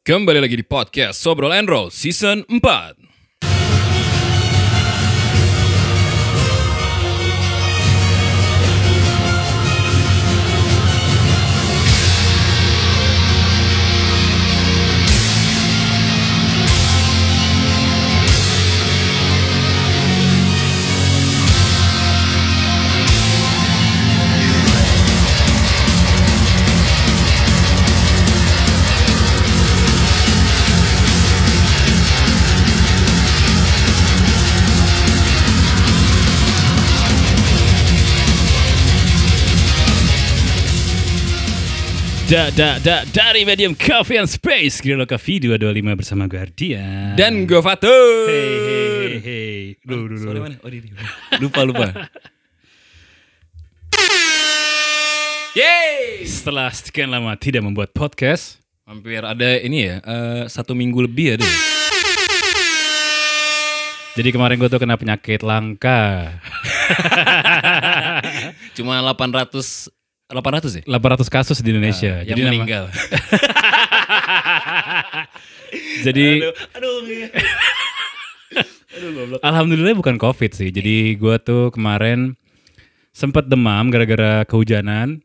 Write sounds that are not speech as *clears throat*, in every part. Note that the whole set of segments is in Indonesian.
Kembali lagi di podcast Sobrol and Roll Season 4 Da, da, da, dari Medium Coffee and Space Grillo Coffee 225 bersama Guardian Dan gue Fatur. Hey, hey, hey Duh, duh, duh. Sorry mana? Oh, di, di. *laughs* Lupa, lupa. Yeay! Setelah sekian lama tidak membuat podcast Hampir ada ini ya eh, Satu minggu lebih ya deh. Jadi kemarin gue tuh kena penyakit langka. *laughs* *laughs* Cuma 800 800 ya? 800 kasus di Indonesia Yang nama- meninggal *laughs* Jadi Aduh Alhamdulillah bukan covid sih Jadi gue tuh kemarin sempet demam gara-gara kehujanan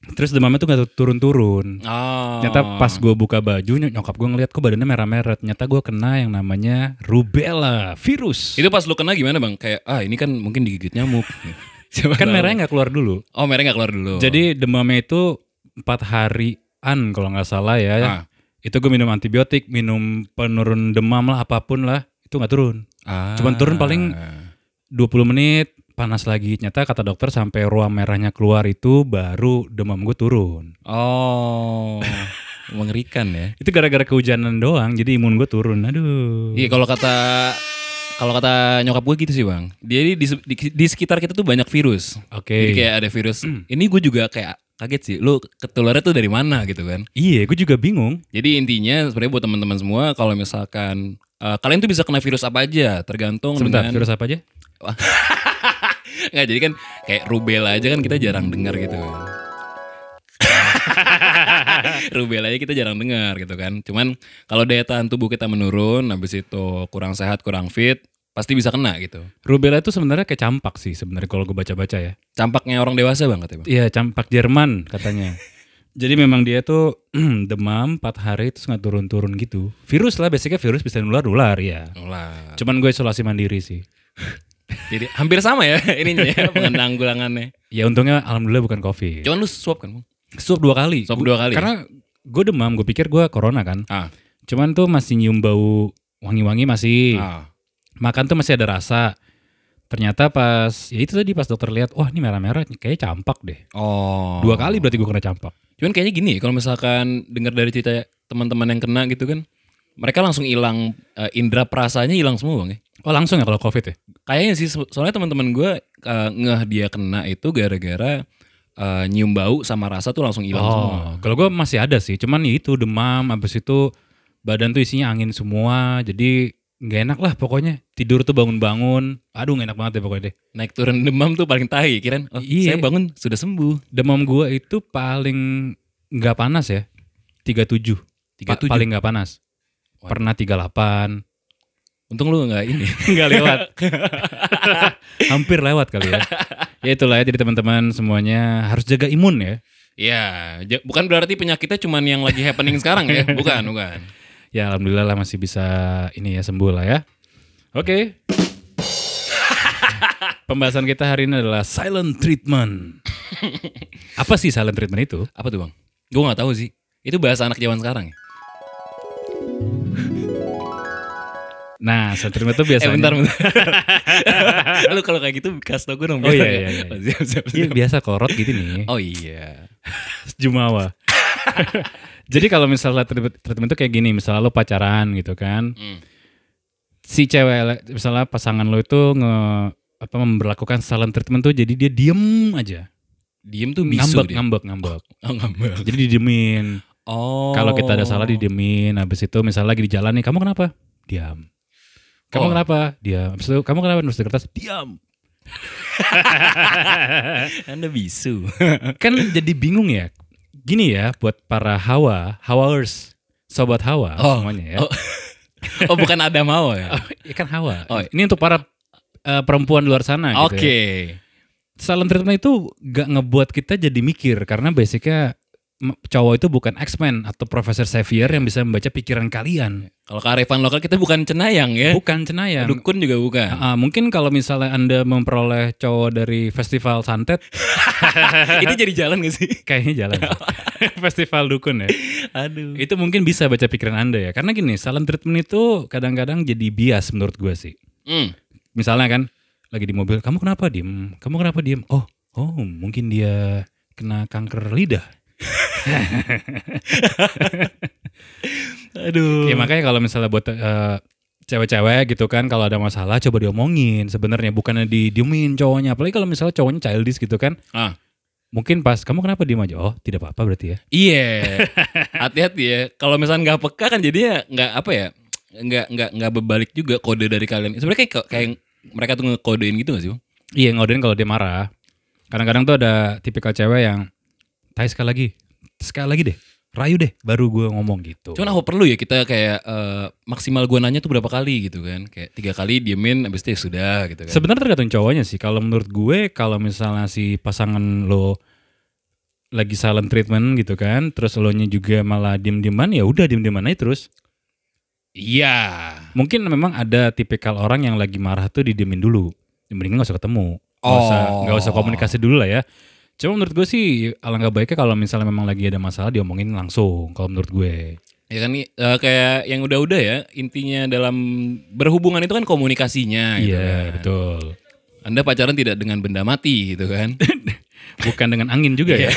Terus demamnya tuh gak turun-turun Oh. Ternyata pas gue buka baju ny- nyokap gue ngeliat kok badannya merah-merah. Ternyata gue kena yang namanya rubella virus. Itu pas lu kena gimana bang? Kayak ah ini kan mungkin digigit nyamuk *laughs* Siapa kan tahu. merahnya nggak keluar dulu. Oh merahnya gak keluar dulu Jadi demamnya itu empat harian kalau nggak salah ya. Ah. Itu gue minum antibiotik, minum penurun demam lah apa pun lah itu nggak turun. ah. Cuman turun paling 20 menit panas lagi. Ternyata kata dokter sampai ruang merahnya keluar itu baru demam gue turun. Oh Mengerikan ya Itu gara-gara kehujanan doang, jadi imun gue turun. Aduh. Iya kalau kata kalau kata nyokap gue gitu sih bang. Dia di, di, di sekitar kita tuh banyak virus. Oke. Jadi kayak ada virus. Ini gue juga kayak kaget sih. Lu ketularannya tuh dari mana gitu kan? Iya, gue juga bingung. Jadi intinya sebenarnya buat teman-teman semua kalau misalkan eh, kalian tuh bisa kena virus apa aja tergantung Sebentar, dengan virus apa aja? *laughs* nggak jadi kan kayak rubella aja kan kita jarang dengar gitu kan. Rubella aja kita jarang dengar gitu kan. Cuman kalau daya tahan tubuh kita menurun, habis itu kurang sehat, kurang fit, pasti bisa kena gitu. Rubella itu sebenarnya kayak campak sih sebenarnya kalau gue baca-baca ya. Campaknya orang dewasa banget ya bang. Iya, campak Jerman katanya. *laughs* Jadi memang dia tuh *clears throat* demam 4 hari terus nggak turun-turun gitu. Virus lah, basicnya virus bisa nular-nular ya. Lah. Cuman gue isolasi mandiri sih. *laughs* Jadi hampir sama ya *laughs* ininya ya penanggulangannya. Ya untungnya alhamdulillah bukan covid. Cuman lu swab kan bang? Swab dua kali. Swab dua kali. Karena gue demam, gue pikir gue corona kan. Ah. Cuman tuh masih nyium bau wangi-wangi masih. Ah. Makan tuh masih ada rasa. Ternyata pas, ya itu tadi pas dokter lihat, wah ini merah-merah, kayaknya campak deh. Oh. Dua kali berarti gue kena campak. Cuman kayaknya gini, kalau misalkan dengar dari cerita teman-teman yang kena gitu kan, mereka langsung hilang eh, indera perasanya hilang semua bang ya. Oh langsung ya kalau covid ya? Kayaknya sih so- soalnya teman-teman gue eh, ngeh dia kena itu gara-gara eh, nyium bau sama rasa tuh langsung hilang semua. Oh, kalau gue masih ada sih, cuman ya itu demam, habis itu badan tuh isinya angin semua, jadi nggak enak lah pokoknya. Tidur tuh bangun-bangun, aduh nggak enak banget ya pokoknya deh. Naik turun demam tuh paling tahi, kirain oh, Iya. saya bangun sudah sembuh. Demam gue itu paling nggak panas ya, 37. Pa- 37? paling nggak panas. Pernah 38, Untung lu nggak ini. *laughs* nggak lewat. *laughs* Hampir lewat kali ya. *laughs* *laughs* Ya itulah ya, jadi teman-teman semuanya harus jaga imun ya. Iya, ja- bukan berarti penyakitnya cuman yang lagi happening sekarang ya, *laughs* bukan, bukan. Ya alhamdulillah lah masih bisa ini ya sembuh lah ya. Oke. *laughs* Pembahasan kita hari ini adalah silent treatment. Apa sih silent treatment itu? Apa tuh bang? Gue nggak tahu sih. Itu bahasa anak zaman sekarang ya. Nah, silent treatment itu Eh biasanya bentar, bentar. *laughs* lu kalau kayak gitu kasih tau gue dong. Oh, iya, ya. iya, iya. Oh, *laughs* siap, siap, Iya, siap. biasa korot gitu nih. Oh iya. *laughs* Jumawa. Jadi kalau misalnya treatment, treatment itu kayak gini, misalnya lo pacaran gitu kan. Hmm. Si cewek misalnya pasangan lo itu nge apa memperlakukan silent treatment tuh jadi dia diem aja. Diem tuh bisu ngambek, dia. ngambek, ngambek. Oh ngambek. Jadi didiemin. Oh. Kalau kita ada salah didiemin, habis itu misalnya lagi di jalan nih, kamu kenapa? Diam. Kamu Oh. kenapa? Diam. Habis itu kamu kenapa nulis di kertas? Diam. *laughs* Anda bisu. Kan jadi bingung ya. Gini ya buat para hawa, hawers. sobat Hawa Oh. semuanya ya. Oh. *laughs* Oh bukan ada mau ya? Oh, ikan Hawa. Oh. Ini untuk para eh, perempuan luar sana gitu Oke. ya. Silent treatment itu gak ngebuat kita jadi mikir karena basicnya cowok itu bukan X-Men atau Profesor Xavier yang bisa membaca pikiran kalian. Kalau kearifan lokal kita bukan cenayang ya. Bukan cenayang. Dukun juga bukan. Ah, mungkin kalau misalnya Anda memperoleh cowok dari festival santet, *laughs* Ini jadi jalan gak sih? kayaknya jalan. *laughs* festival dukun ya. Aduh. Itu mungkin bisa baca pikiran Anda ya. Karena gini, silent treatment itu kadang-kadang jadi bias menurut gue sih. Hmm. Misalnya kan, lagi di mobil, kamu kenapa diem? Kamu kenapa diem? Oh, oh mungkin dia kena kanker lidah. *laughs* Aduh. Ya makanya kalau misalnya buat eh, cewek-cewek gitu kan, kalau ada masalah coba diomongin. Sebenarnya bukannya didiemin cowoknya. Apalagi kalau misalnya cowoknya childish gitu kan. Ah. Mungkin pas, kamu kenapa diem aja? Oh, tidak apa-apa berarti ya. Iya. Hati-hati ya. Kalau misalnya nggak peka kan jadinya nggak apa ya? Nggak nggak nggak berbalik juga kode dari kalian. Sebenarnya kayak kayak mereka tuh ngekodein gitu gak sih? Bang? Iya ngodein kalau dia marah. Kadang-kadang tuh ada tipikal cewek yang, tai sekali lagi, sekali lagi deh, rayu deh, baru gue ngomong gitu. Cuman apa perlu ya kita kayak eh, maksimal gua nanya tuh berapa kali gitu kan? Kayak tiga kali diemin abis itu ya sudah gitu kan. Sebenarnya tergantung cowoknya sih. Kalau menurut gue, kalau misalnya si pasangan lo lagi silent treatment gitu kan, terus lo nya juga malah diem-dieman, ya udah diem-dieman aja terus. Iya. Mungkin memang ada tipikal orang yang lagi marah tuh didiemin dulu. Mendingan gak usah ketemu. Gak usah, Oh. nggak usah komunikasi dulu lah ya. Cuma menurut gue sih alangkah baiknya kalau misalnya memang lagi ada masalah diomongin langsung. Kalau menurut gue. Ya kan eh, kayak yang udah-udah ya intinya dalam berhubungan itu kan komunikasinya gitu Iya kan. betul. Anda pacaran tidak dengan benda mati gitu kan. *laughs* Bukan dengan angin juga ya.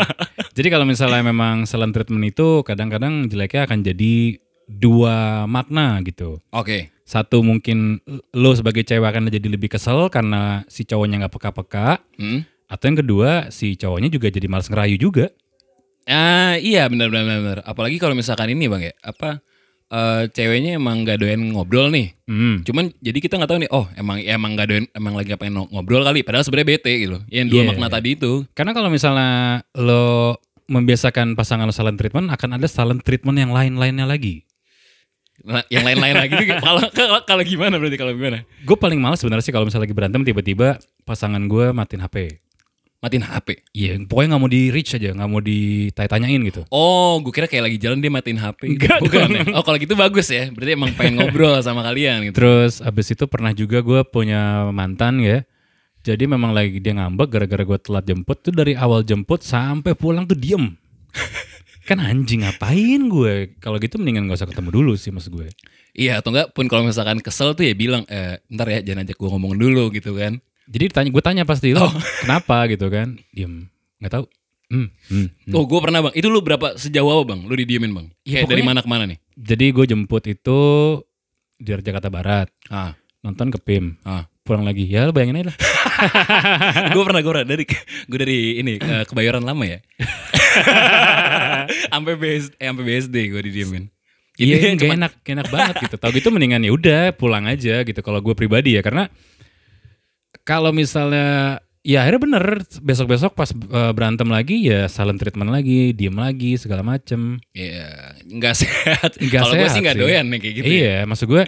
*laughs* jadi kalau misalnya memang silent treatment itu kadang-kadang jeleknya akan jadi dua makna gitu. Oke. Satu mungkin lo sebagai cewek akan jadi lebih kesel karena si cowoknya nggak peka-peka. Hmm. Atau yang kedua si cowoknya juga jadi malas ngerayu juga. Ah iya benar benar benar. Apalagi kalau misalkan ini bang ya apa eh, ceweknya emang gak doyan ngobrol nih. Hmm. Cuman jadi kita nggak tahu nih. Oh emang ya emang gak doyan emang lagi no- ngobrol kali. Padahal sebenarnya bete gitu. Yang dua Iya. makna tadi itu. Karena kalau misalnya lo membiasakan pasangan lo silent treatment akan ada silent treatment yang lain-lainnya lagi. Nah, yang lain-lain lagi itu kalau *laughs* kalau kalau gimana berarti kalau gimana? Gue paling males sebenarnya sih kalau misalnya lagi berantem tiba-tiba pasangan gue matiin HP. Matiin HP. Iya, pokoknya nggak mau di reach aja, nggak mau ditanya-tanyain gitu. Oh, gue kira kayak lagi jalan dia matiin HP. gitu. Enggak Bukan. dong. ya? Oh, kalau gitu bagus ya. Berarti emang pengen ngobrol sama kalian gitu. Terus abis itu pernah juga gue punya mantan ya. Jadi memang lagi dia ngambek gara-gara gue telat jemput tuh dari awal jemput sampai pulang tuh diem. *laughs* kan anjing ngapain gue? Kalau gitu mendingan gak usah ketemu dulu sih mas gue. Iya atau enggak pun kalau misalkan kesel tuh ya bilang eh ntar ya jangan ajak gue ngomong dulu gitu kan. Jadi ditanya, gue tanya pasti lo kenapa gitu kan? Diem, nggak tahu. Hmm, hmm, hmm. Oh gue pernah bang. Itu lu berapa sejauh apa bang? Lu didiemin bang? Ya, Kayak dari mana ke mana nih? Jadi gue jemput itu di Jakarta Barat, Ah, nonton ke PIM, ah. pulang lagi. Ya lo bayangin aja lah. *laughs* gue pernah gue pernah dari gue dari ini eh, kebayoran lama ya. *laughs* Sampai BS, eh, sampai BSD gue didiemin. Iya, gak enak, gak enak banget gitu. Tahu gitu mendingan ya udah pulang aja gitu. Kalau gue pribadi ya, karena kalau misalnya ya akhirnya bener besok-besok pas eh, berantem lagi ya silent treatment lagi, diem lagi segala macem. Iya, nggak *laughs* sehat. Kalau gue sih nggak doyan nih kayak gitu. ya. iya, maksud gue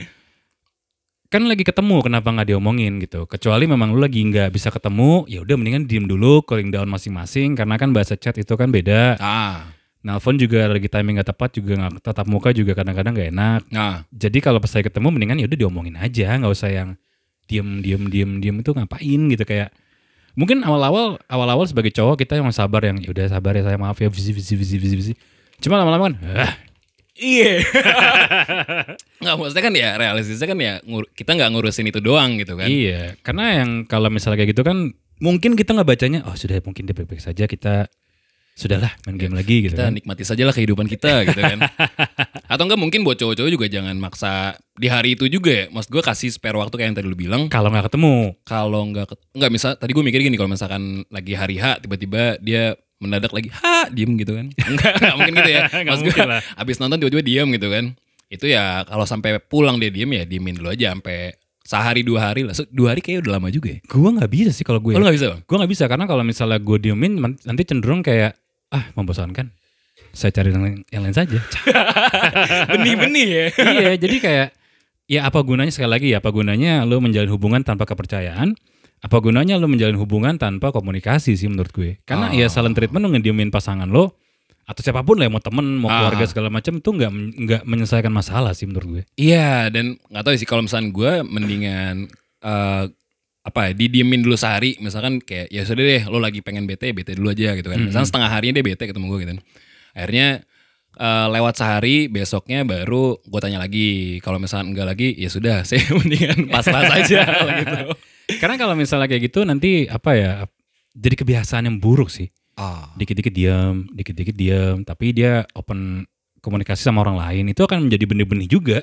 kan lagi ketemu kenapa nggak diomongin gitu. Kecuali memang lu lagi nggak bisa ketemu, ya udah mendingan diem dulu, cooling down masing-masing. Karena kan bahasa chat itu kan beda. Ah, Nelpon juga lagi timing nggak tepat juga nggak tatap muka juga kadang-kadang nggak enak. nah, jadi kalau pas saya ketemu mendingan ya udah diomongin aja nggak usah yang diem diem diem diem itu ngapain gitu kayak mungkin awal-awal awal-awal sebagai cowok kita yang sabar yang ya udah sabar ya saya maaf ya visi visi visi visi visi cuma lama-lama kan ah, iya. *laughs* nggak maksudnya kan ya realistisnya kan ya kita nggak ngurusin itu doang gitu kan. iya karena yang kalau misalnya kayak gitu kan mungkin kita nggak bacanya oh sudah mungkin dia baik-baik saja kita sudahlah main game lagi gitu kita kan nikmati saja lah kehidupan kita *laughs* gitu kan. Atau enggak mungkin buat cowok-cowok juga jangan maksa di hari itu juga ya. Maksud gue kasih spare waktu kayak yang tadi lu bilang. kalau nggak ketemu Kalau enggak ket- enggak misal tadi gue mikir gini kalau misalkan lagi hari H tiba-tiba dia mendadak lagi ha diem gitu kan. *laughs* Enggak, enggak mungkin gitu ya. Nggak Maksud gue *laughs* abis nonton tiba-tiba diem gitu kan. Itu ya kalau sampai pulang dia diem ya diemin dulu aja sampai sehari dua hari lah. So, dua hari kayak udah lama juga ya. gue nggak bisa sih kalau gue Oh, lu gak bisa bang? gue nggak bisa karena kalau misalnya gue diemin nanti cenderung kayak ah membosankan saya cari yang lain, yang lain saja. *laughs* Benih-benih ya. *laughs* iya, jadi kayak ya apa gunanya sekali lagi ya apa gunanya lo menjalin hubungan tanpa kepercayaan? Apa gunanya lo menjalin hubungan tanpa komunikasi sih menurut gue? Karena ya silent treatment lo ngediemin pasangan lo atau siapa pun lah ya, mau temen, mau Ah. keluarga segala macam itu nggak nggak menyelesaikan masalah sih menurut gue. Iya dan nggak tahu sih kalau misalnya gue mendingan eh, apa ya didiemin dulu sehari misalkan kayak ya sudah deh lo lagi pengen bete bete dulu aja gitu kan. Misalnya setengah harinya dia bete ketemu gue gitu. Kan akhirnya eh, lewat sehari besoknya baru gue tanya lagi kalau misalnya enggak lagi ya sudah *laughs* saya mendingan pasrah saja gitu. *laughs* Karena kalau misalnya kayak gitu nanti apa ya jadi kebiasaan yang buruk sih. ah. Dikit-dikit diam, dikit-dikit diam, tapi dia open komunikasi sama orang lain itu akan menjadi benih-benih juga.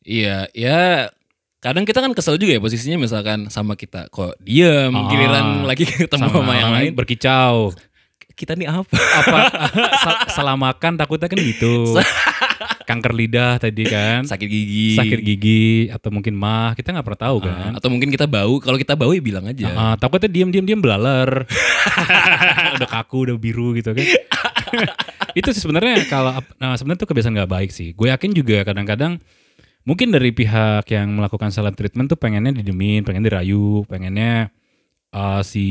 iya ya kadang kita kan kesel juga ya posisinya misalkan sama kita kok diem Ah. giliran lagi ketemu sama, yang lain berkicau. kita nih apa Apa sal- salah makan takutnya kan gitu. Kanker lidah tadi kan. sakit gigi Sakit gigi atau mungkin mah, kita nggak pernah tahu Ah, kan. atau mungkin kita bau kalau kita bau ya bilang aja Ah, takutnya diam-diam diam belaler. *laughs* udah kaku, udah biru gitu kan. *laughs* itu sih sebenarnya kalau nah sebenarnya itu kebiasaan nggak baik sih. Gue yakin juga kadang-kadang mungkin dari pihak yang melakukan silent treatment tuh pengennya didemin, pengen dirayu, pengennya eh, si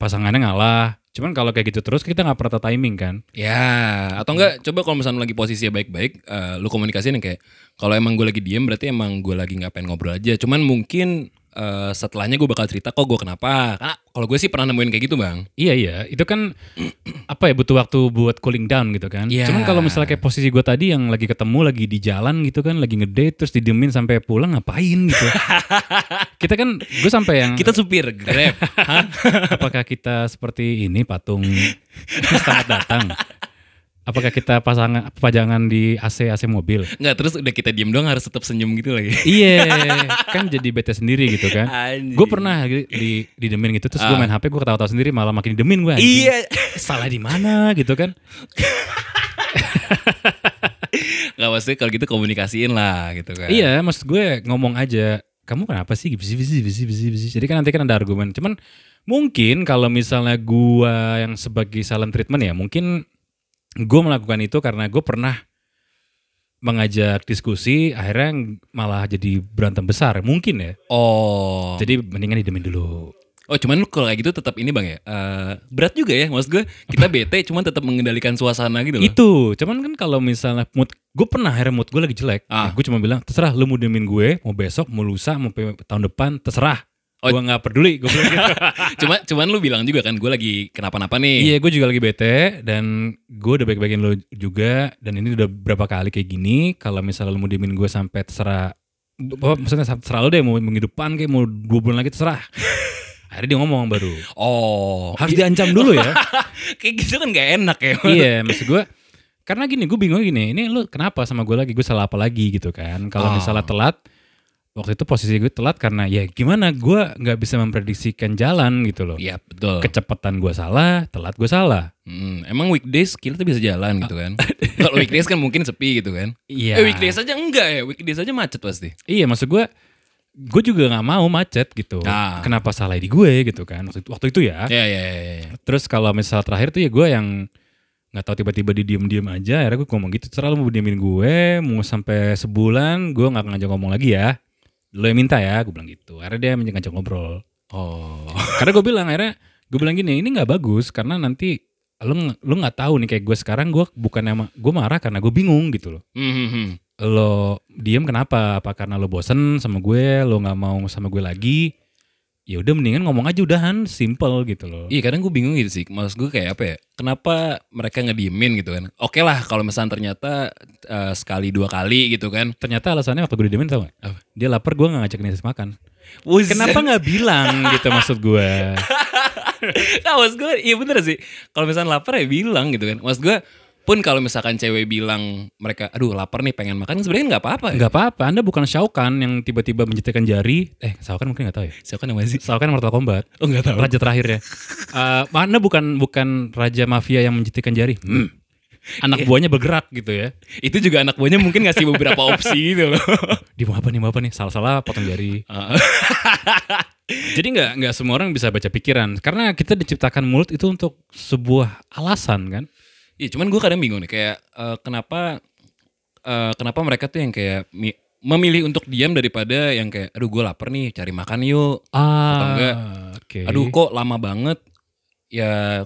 pasangannya ngalah. Cuman kalau kayak gitu terus kita nggak pernah timing kan. Ya, atau enggak coba kalau misalnya lagi posisinya baik-baik, eh, lu komunikasiin kayak kalau emang gue lagi diem berarti emang gue lagi nggak pengen ngobrol aja. Cuman mungkin eh, setelahnya gue bakal cerita kok gue kenapa. Karena kalau gue sih pernah nemuin kayak gitu bang. Iya iya, itu kan *clears throat* apa ya butuh waktu buat cooling down gitu kan. Iya. Cuman kalau misalnya kayak posisi gue tadi yang lagi ketemu lagi di jalan gitu kan, lagi ngedate terus didiemin sampai pulang ngapain gitu. *laughs* kita kan gue sampai yang Kita supir grab. *laughs* Apakah kita seperti ini patung *laughs* selamat datang? Apakah kita pasangan pajangan di AC AC mobil? Nggak terus udah kita diem doang harus tetap senyum gitu lagi. iya, *laughs* kan jadi bete sendiri gitu kan. Gue pernah di, di didemin gitu terus gue Ah. main HP gue ketawa-tawa sendiri malah makin didemin gue. Iya. Salah di mana gitu kan? *laughs* Nggak maksudnya kalau gitu komunikasiin lah gitu kan. Iya, maksud gue ngomong aja, kamu kenapa sih bisi bisi bisi bisi bisi. Jadi kan nanti kan ada argumen. Cuman mungkin kalau misalnya gua yang sebagai silent treatment ya, mungkin gue melakukan itu karena gue pernah mengajak diskusi, akhirnya malah jadi berantem besar. Mungkin ya. Oh. Jadi mendingan didemin dulu. Oh cuman lu kalau kayak gitu tetap ini bang ya eh, berat juga ya maksud gue kita *laughs* bete cuman tetap mengendalikan suasana gitu loh. Itu, cuman kan kalau misalnya mood, gue pernah akhirnya mood gue lagi jelek. Ah. gue cuma bilang, terserah lu mau diemin gue, mau besok, mau lusa, mau tahun depan, terserah. Oh. Gue nggak peduli, gue bilang gitu. *laughs* Cuma cuman lu bilang juga kan gue lagi kenapa-napa nih. Iya, gue juga lagi bete dan gue udah baik-baikin lo juga dan ini udah berapa kali kayak gini. Kalau misalnya lo mau diemin gue sampai terserah, apa, maksudnya terserah lo deh mau minggu depan kayak mau dua bulan lagi terserah. *laughs* Akhirnya dia ngomong baru. Oh. Harus diancam dulu ya. *laughs* Kayak gitu kan gak enak ya. iya, maksud gue karena gini, gue bingung gini. Ini lu kenapa sama gue lagi? Gue salah apa lagi gitu kan? Kalau Oh. misalnya telat, waktu itu posisi gue telat karena ya gimana? Gue nggak bisa memprediksikan jalan gitu loh. Iya betul. Kecepatan gue salah, telat gue salah. Hmm, emang weekdays kita tuh bisa jalan gitu kan. *laughs* Kalau weekdays kan mungkin sepi gitu kan. Iya. Eh weekdays aja enggak ya. Weekdays aja macet pasti. Iya maksud gue gue juga nggak mau macet gitu. Ah. Kenapa salah di gue gitu kan waktu itu, waktu itu ya. Iya iya iya. iya. Terus kalau misal terakhir tuh ya gue yang nggak tahu tiba-tiba di diem-diem aja. Akhirnya gue ngomong gitu. Terserah lu mau diemin gue, mau sampai sebulan gue nggak ngajak ngomong lagi ya. Lo yang minta ya, gue bilang gitu. Akhirnya dia ngajak ngobrol. Oh. *laughs* Karena gue bilang akhirnya gue bilang gini, ini nggak bagus karena nanti ng- lu nggak tahu nih kayak gue sekarang gue bukan emang gue marah karena gue bingung gitu loh Hmm, hmm, hmm. lo diem kenapa? Apa karena lo bosen sama gue, lo nggak mau sama gue lagi? Ya udah mendingan ngomong aja udahan, simple gitu loh. Iya kadang gue bingung gitu sih. Maksud gue kayak apa ya? Kenapa mereka ngediemin gitu kan? Oke lah kalau misalnya ternyata eh, sekali dua kali gitu kan. Ternyata alasannya waktu gue didiemin tau gak? Apa? Dia lapar gue gak ngajakin dia makan. Buset. Kenapa nggak bilang gitu maksud gue? *laughs* Nah, maksud gue iya bener sih. Kalau misalnya lapar ya bilang gitu kan. Maksud gue pun kalau misalkan cewek bilang mereka aduh lapar nih pengen makan sebenarnya nggak apa-apa ya. Nggak apa-apa, anda bukan Shao Kahn yang tiba-tiba menjetikan jari. Eh, Shao Kahn mungkin gak tahu ya? Siapa namanya sih? Shao Kahn Mortal Kombat. Oh nggak tahu. Raja terakhir ya. Eh, anda bukan bukan raja mafia yang menjetikan jari. Hmm. Anak buahnya bergerak gitu ya. Itu juga anak buahnya mungkin ngasih beberapa opsi gitu loh. *laughs* Di mau apa nih, mau apa nih? Salah-salah potong jari. Ah. *laughs* Jadi nggak nggak semua orang bisa baca pikiran karena kita diciptakan mulut itu untuk sebuah alasan kan. Iya, cuman gue kadang bingung nih kayak eh, kenapa eh, kenapa mereka tuh yang kayak mi- memilih untuk diam daripada yang kayak aduh gue lapar nih cari makan yuk. Ah, enggak, Oke. Aduh kok lama banget. Ya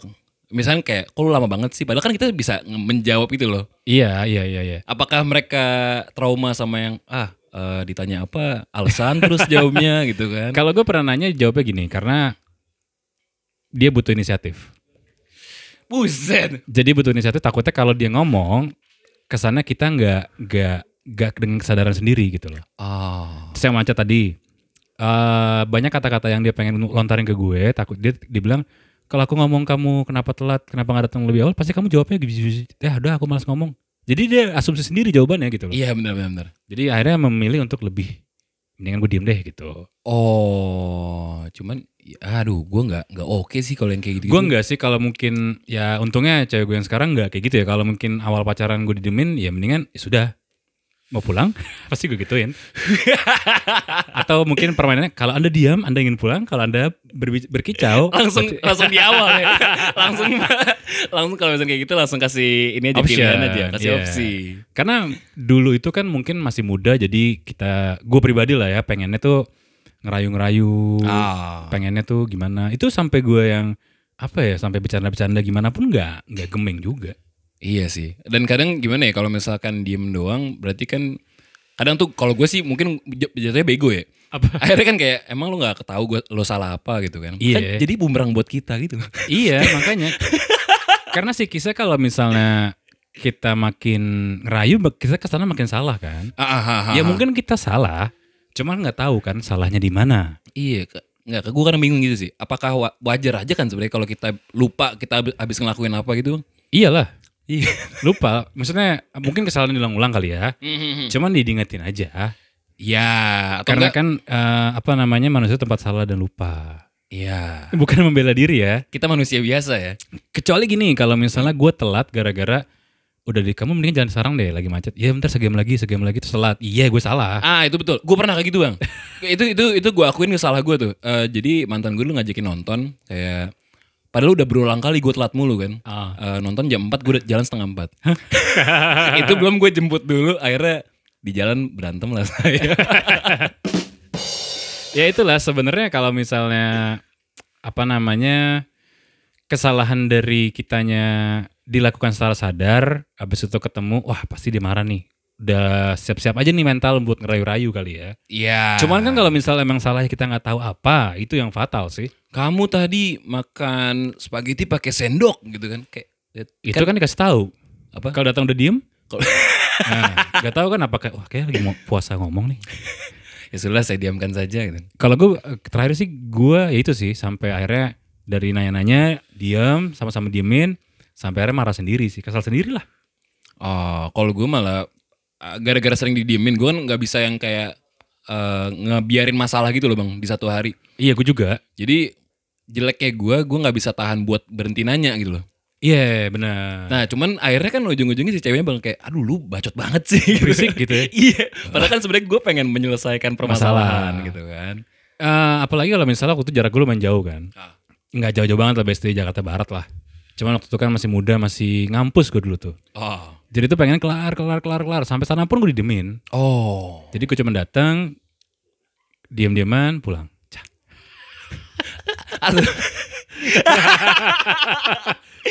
misalnya kayak kok lu lama banget sih padahal kan kita bisa menjawab itu loh. Iya, iya, iya, iya. Apakah mereka trauma sama yang ah eh, ditanya apa alasan terus jawabnya *laughs* gitu kan. Kalau gue pernah nanya jawabnya gini, karena dia butuh inisiatif. Buset. Jadi butuh inisiatif. Takutnya kalau dia ngomong, kesannya kita nggak nggak nggak dengan kesadaran sendiri gitu loh. Oh. Terus yang macet tadi, eh banyak kata-kata yang dia pengen lontarin ke gue. Takut dia dibilang kalau aku ngomong kamu kenapa telat, kenapa nggak datang lebih awal, pasti kamu jawabnya gitu. Ya udah aku malas ngomong. Jadi dia asumsi sendiri jawabannya gitu loh. Iya benar benar benar. Jadi akhirnya memilih untuk lebih mendingan gue diem deh gitu. Oh, cuman ya, aduh, gue nggak nggak oke sih kalau yang kayak gitu. Gue enggak sih kalau mungkin ya untungnya cewek gue yang sekarang enggak kayak gitu ya. Kalau mungkin awal pacaran gue didiemin ya mendingan ya sudah mau pulang *laughs* pasti gue gituin. Atau mungkin permainannya kalau anda diam anda ingin pulang, kalau anda berbi- berkicau langsung berarti- langsung di awal ya. *laughs* langsung langsung kalau misalnya kayak gitu langsung kasih ini aja Option, pilihan aja, kasih iya. opsi. Karena dulu itu kan mungkin masih muda jadi kita gue pribadi lah ya pengennya tuh ngerayu-ngerayu, Ah. pengennya tuh gimana. Itu sampai gue yang apa ya sampai bercanda-bercanda gimana pun nggak nggak gemeng juga. Iya sih. Dan kadang gimana ya kalau misalkan diem doang berarti kan kadang tuh kalau gue sih mungkin jatuhnya bego ya. Apa? *laughs* Akhirnya kan kayak emang lu nggak ketahu gue lo salah apa gitu kan. Iya. Kan jadi bumerang buat kita gitu. *laughs* iya makanya karena sih kisah kalau misalnya kita makin ngerayu kita ke sana makin salah kan Ah, ah, ah, ah. ya mungkin kita salah cuman nggak tahu kan salahnya di mana Iya, ke- nggak, gue kadang bingung gitu sih. Apakah wa- wajar aja kan sebenarnya kalau kita lupa kita habis- habis ngelakuin apa gitu? iyalah Iya. lupa maksudnya mungkin kesalahan diulang-ulang kali ya cuman diingetin aja Ya, atau karena enggak? kan eh, apa namanya manusia tempat salah dan lupa Iya. bukan membela diri ya Kita manusia biasa ya. kecuali gini kalau misalnya gue telat gara-gara udah di kamu mending jangan sekarang deh lagi macet ya bentar segame lagi segame lagi terus telat iya gue salah Ah itu betul. Gue pernah kayak gitu bang. *laughs* itu itu itu gue akuin salah gue tuh. Eh, jadi mantan gue dulu ngajakin nonton kayak padahal udah berulang kali gue telat mulu kan. Ah. Eh, nonton jam 4 gue udah jalan setengah 4 *laughs* itu belum gue jemput dulu akhirnya di jalan berantem lah saya. *laughs* ya itulah sebenarnya kalau misalnya apa namanya kesalahan dari kitanya dilakukan secara sadar habis itu ketemu wah pasti dia marah nih udah siap-siap aja nih mental buat ngerayu-rayu kali ya. Iya. cuman kan kalau misalnya emang salahnya kita nggak tahu apa itu yang fatal sih. Kamu tadi makan spaghetti pakai sendok gitu kan kayak itu kan, dikasih tahu. Apa? kalau datang udah diem. *laughs* Nah, nggak tahu kan apa kayak wah kayak lagi mau puasa ngomong nih. Ya sudah saya diamkan saja gitu. kalau gue terakhir sih gue ya itu sih sampai akhirnya dari nanya-nanya diam sama-sama diemin sampai akhirnya marah sendiri sih. Kesal sendiri lah Oh, kalau gue malah gara-gara sering didiemin, gue kan nggak bisa yang kayak uh, ngebiarin masalah gitu loh bang di satu hari. iya gue juga Jadi jeleknya gue, gue nggak bisa tahan buat berhenti nanya gitu loh. iya benar Nah, cuman akhirnya kan ujung-ujungnya si ceweknya bang kayak, aduh lu bacot banget sih. berisik gitu ya *laughs* iya, padahal kan sebenarnya gue pengen menyelesaikan permasalahan Masalah. gitu kan. Eh, apalagi kalau misalnya waktu itu jarak gue lumayan jauh kan Ah. nggak jauh-jauh banget lah BSD Jakarta Barat lah cuman waktu itu kan masih muda masih ngampus gue dulu tuh. Oh, jadi tuh pengen kelar kelar kelar kelar. Sampai sana pun gue didiemin. Oh, jadi gue cuma datang diam-diaman pulang.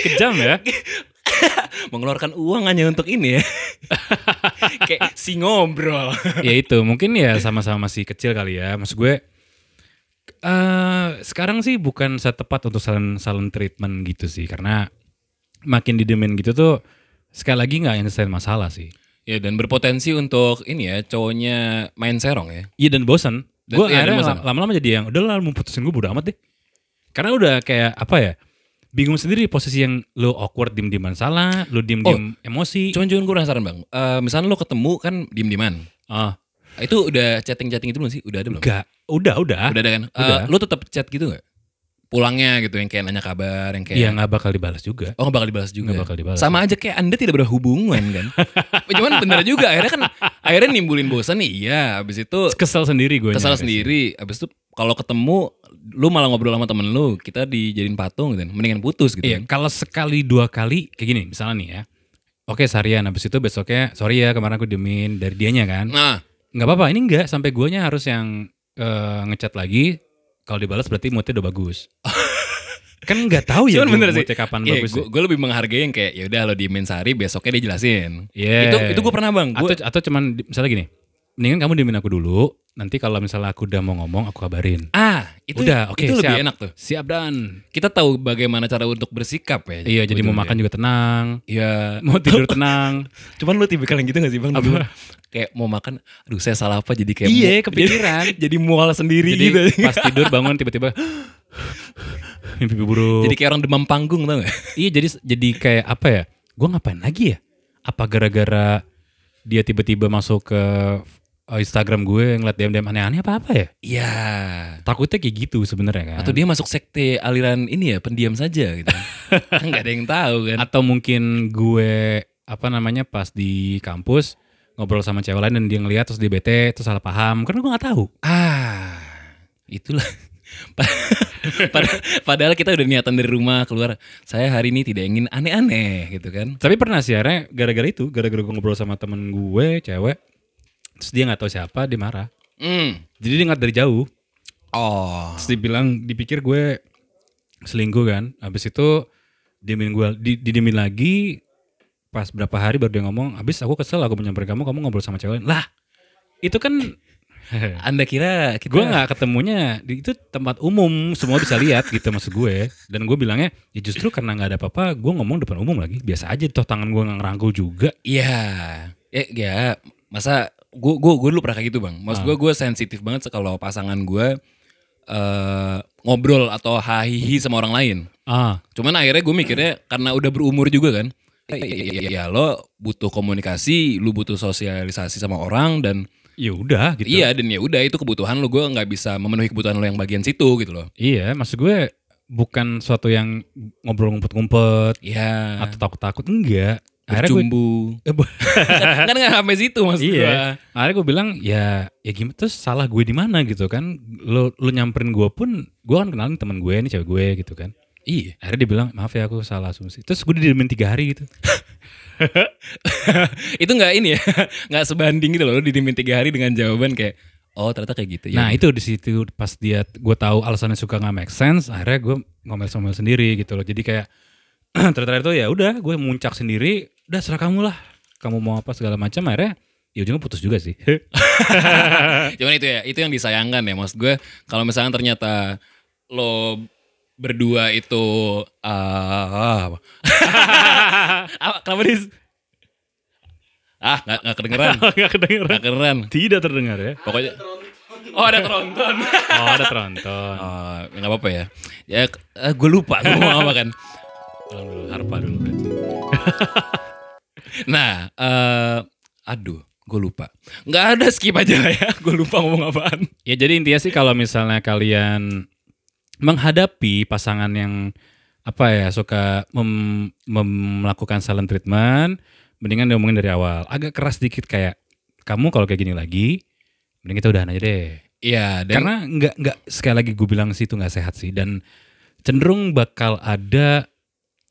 Kejam ya. Mengeluarkan uang hanya untuk ini ya. *laughs* kayak si ngobrol. ya itu mungkin ya sama-sama masih kecil kali ya. Maksud gue eh sekarang sih bukan saat tepat untuk saling treatment gitu sih karena makin didiemin gitu tuh sekali lagi nggak nyelesain masalah sih Ya dan berpotensi untuk ini ya cowoknya main serong ya. iya dan bosan gue iya, akhirnya lama-lama jadi yang udah lah mau putusin gue bodo amat deh karena udah kayak apa ya bingung sendiri posisi yang lo awkward diem-dieman salah lo diem-diem emosi Cuman cuman gue penasaran bang. Eh misalnya lo ketemu kan diem dieman. ah Itu udah chatting chatting itu belum sih? Udah ada belum? enggak udah udah Udah ada kan? Udah. lo tetap chat gitu nggak? Pulangnya gitu yang kayak nanya kabar yang kayak. iya nggak bakal dibalas juga Oh nggak bakal dibalas juga. Nggak bakal dibalas. Sama aja kayak anda tidak berhubungan kan. *laughs* Cuman bener juga akhirnya kan akhirnya nimbulin bosan. Iya. Abis itu kesel sendiri gue kesal sendiri. Abis itu kalau ketemu lu malah ngobrol sama temen lu, kita dijadiin patung gitu. Mendingan putus gitu. Iya, kan. kalau sekali dua kali kayak gini, misalnya nih ya. Oke seharian, habis itu besoknya sorry ya kemarin aku diemin dari dianya kan. Nah, Nggak apa-apa, ini enggak sampai guanya harus yang eh, ngechat lagi. Kalau dibalas berarti moodnya udah bagus. *laughs* kan nggak tahu ya cuman gua bener sih. moodnya kapan Iya, bagus. gue, gue lebih menghargai yang kayak ya udah lo diemin sehari, besoknya dia jelasin. Iya. Itu itu gue pernah bang. Gue Atau atau cuman misalnya gini, mendingan kamu diemin aku dulu. Nanti kalau misalnya aku udah mau ngomong, aku kabarin. ah itu Udah, oke, itu lebih siap. enak tuh. Siap dan. Kita tahu bagaimana cara untuk bersikap ya. Iya, jadi mau makan juga tenang, Iya. mau tidur *laughs* tenang. Cuman lu tipikal yang gitu gak sih bang? Apa? Kayak mau makan, aduh saya salah apa jadi kayak Iya, *laughs* kepikiran. Jadi, jadi mual sendiri Jadi gitu. *laughs* pas tidur bangun tiba-tiba *gasps* mimpi buruk. Jadi kayak orang demam panggung tau gak? iya jadi jadi kayak apa ya? Gue ngapain lagi ya? Apa gara-gara dia tiba-tiba masuk ke uh, Instagram gue ngeliat DM-DM aneh-aneh apa apa ya? Iya. Takutnya kayak gitu sebenarnya kan. Atau dia masuk sekte aliran ini ya, pendiam saja gitu. *laughs* kan gak ada yang tahu kan. atau mungkin gue apa namanya pas di kampus ngobrol sama cewek lain dan dia ngeliat terus dia bete terus salah paham karena gue nggak tahu Ah, itulah. Pa- *laughs* Pad- Padahal kita udah niatan dari rumah keluar. Saya hari ini tidak ingin aneh-aneh gitu kan. tapi pernah sih akhirnya gara-gara itu gara-gara gue ngobrol sama temen gue cewek terus dia nggak tahu siapa dia marah Hmm. jadi dia ngeliat dari jauh Oh. terus dibilang dipikir gue selingkuh kan habis itu diemin gue di, didiemin lagi pas berapa hari baru dia ngomong habis aku kesel aku menyamperin kamu kamu ngobrol sama cewek lain lah itu kan *laughs* Anda kira kita gue nggak ketemunya di itu tempat umum semua bisa lihat gitu maksud gue dan gue bilangnya ya justru karena nggak ada apa-apa gue ngomong depan umum lagi biasa aja toh tangan gue nggak ngerangkul juga Iya. Ya, ya masa gue gue gue dulu pernah kayak gitu bang. Ah. Maksud gue gue sensitif banget kalau pasangan gue eh ngobrol atau hahihi sama orang lain. ah Cuman akhirnya gue mikirnya karena udah berumur juga kan. Ya, ya, ya, ya, lo butuh komunikasi, lu butuh sosialisasi sama orang dan ya udah gitu iya dan ya udah itu kebutuhan lo gue nggak bisa memenuhi kebutuhan lo yang bagian situ gitu loh. iya maksud gue bukan suatu yang ngobrol ngumpet-ngumpet Iya. atau takut-takut enggak akhirnya gue Bercumbu. *laughs* Eh, *laughs* kan nggak sampai situ maksud gue. Iya. Akhirnya gue bilang ya ya gimana terus salah gue di mana gitu kan. Lo lo nyamperin gue pun gue kan kenalin teman gue ini cewek gue gitu kan. Iya. Akhirnya dia bilang maaf ya aku salah asumsi. Terus gue didiemin tiga hari gitu. *laughs* itu nggak ini ya *laughs* nggak sebanding gitu loh lu didiemin tiga hari dengan jawaban kayak oh ternyata kayak gitu ya Nah itu di situ pas dia gue tahu alasannya suka nggak make sense. Akhirnya gue ngomel-ngomel sendiri gitu loh. Jadi kayak *clears throat* ternyata itu ya udah gue muncak sendiri. Udah serah kamu lah. Kamu mau apa segala macam. Akhirnya ya ujungnya putus juga sih. *laughs* cuman itu ya itu yang disayangkan ya maksud gue kalau misalnya ternyata lo berdua itu ah apa apa *laughs* kenapa dis ah nggak nggak kedengeran *laughs* Gak kedengeran. nggak kedengeran Tidak terdengar ya. pokoknya oh ada tronton *laughs* Oh ada tronton. oh nggak apa-apa ya ya gue lupa gue mau apa kan Ulang dulu, harpa dulu. Nah, eh aduh, gue lupa. Nggak ada skip aja lah ya. Gue lupa ngomong apaan. Ya jadi intinya sih kalau misalnya kalian menghadapi pasangan yang apa ya suka mem- mem- melakukan silent treatment, mendingan diomongin dari awal. Agak keras dikit kayak kamu kalau kayak gini lagi, mending kita udahan aja deh. Iya, dan Karena nggak nggak sekali lagi gue bilang sih itu nggak sehat sih dan cenderung bakal ada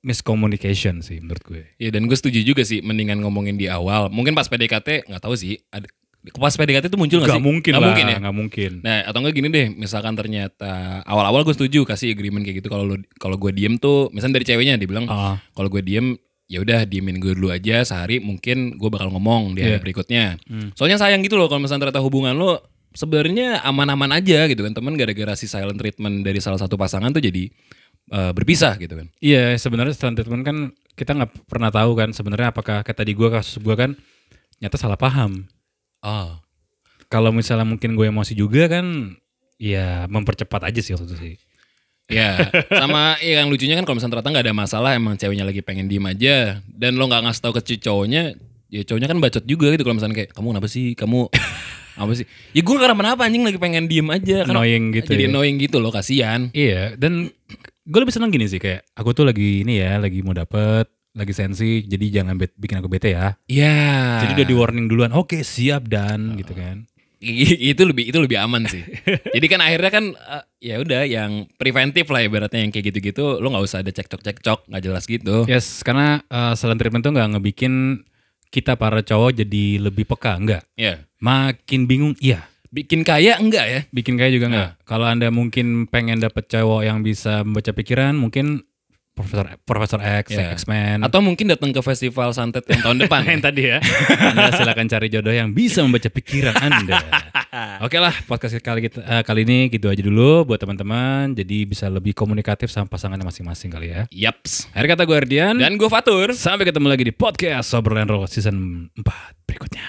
miscommunication sih menurut gue. ya dan gue setuju juga sih mendingan ngomongin di awal. Mungkin pas PDKT nggak tahu sih. Ada, pas PDKT itu muncul nggak Gak sih? mungkin Nggak lah, mungkin ya. nggak mungkin. Nah, atau enggak gini deh, misalkan ternyata awal-awal gue setuju kasih agreement kayak gitu kalau lu- kalau gue diem tuh, misalnya dari ceweknya dia bilang Ah, kalau gue diem ya udah diemin gue dulu aja sehari mungkin gue bakal ngomong di hari Iya. berikutnya. Hmm. Soalnya sayang gitu loh kalau misalnya ternyata hubungan lo sebenarnya aman-aman aja gitu kan teman gara-gara si silent treatment dari salah satu pasangan tuh jadi eh, berpisah gitu kan. Iya sebenarnya silent treatment kan kita nggak pernah tahu kan sebenarnya apakah kayak tadi gue kasus gue kan nyata salah paham. Oh. Kalau misalnya mungkin gue emosi juga kan ya mempercepat aja sih waktu itu sih. Ya, sama ya yang lucunya kan kalau misalnya ternyata nggak ada masalah emang ceweknya lagi pengen diem aja dan lo nggak ngasih tahu ke cowoknya, ya cowoknya kan bacot juga gitu kalau misalnya kayak kamu kenapa sih, kamu *laughs* apa sih? Ya gue gak kenapa anjing lagi pengen diem aja kan Annoying gitu Jadi ya. annoying gitu loh, kasihan. Iya dan gue lebih seneng gini sih kayak aku tuh lagi ini ya lagi mau dapet lagi sensi jadi jangan bet- bikin aku bete ya. Iya. Jadi udah di warning duluan. Oke siap dan gitu kan. Itu lebih itu lebih aman sih. *laughs* Jadi kan akhirnya kan eh, ya udah yang preventif lah ibaratnya yang kayak gitu-gitu lo nggak usah ada cekcok-cekcok nggak jelas gitu. Yes, karena uh, silent treatment tuh nggak ngebikin kita para cowok jadi lebih peka, enggak. Ya. Makin bingung, iya. Bikin kaya enggak ya? Bikin kayak juga enggak. Kalau anda mungkin pengen dapet cowok yang bisa membaca pikiran, mungkin Profesor Profesor X, Iya. X-Men. Atau mungkin datang ke festival santet yang tahun depan. *laughs* yang tadi ya. anda silakan cari jodoh yang bisa membaca pikiran Anda. *laughs* Oke lah, podcast kali kita eh, kali ini gitu aja dulu buat teman-teman. Jadi bisa lebih komunikatif sama pasangannya masing-masing kali ya. Yaps. Akhir kata gue Ardian. Dan gue Fatur. sampai ketemu lagi di podcast Sober and Roll season 4 berikutnya.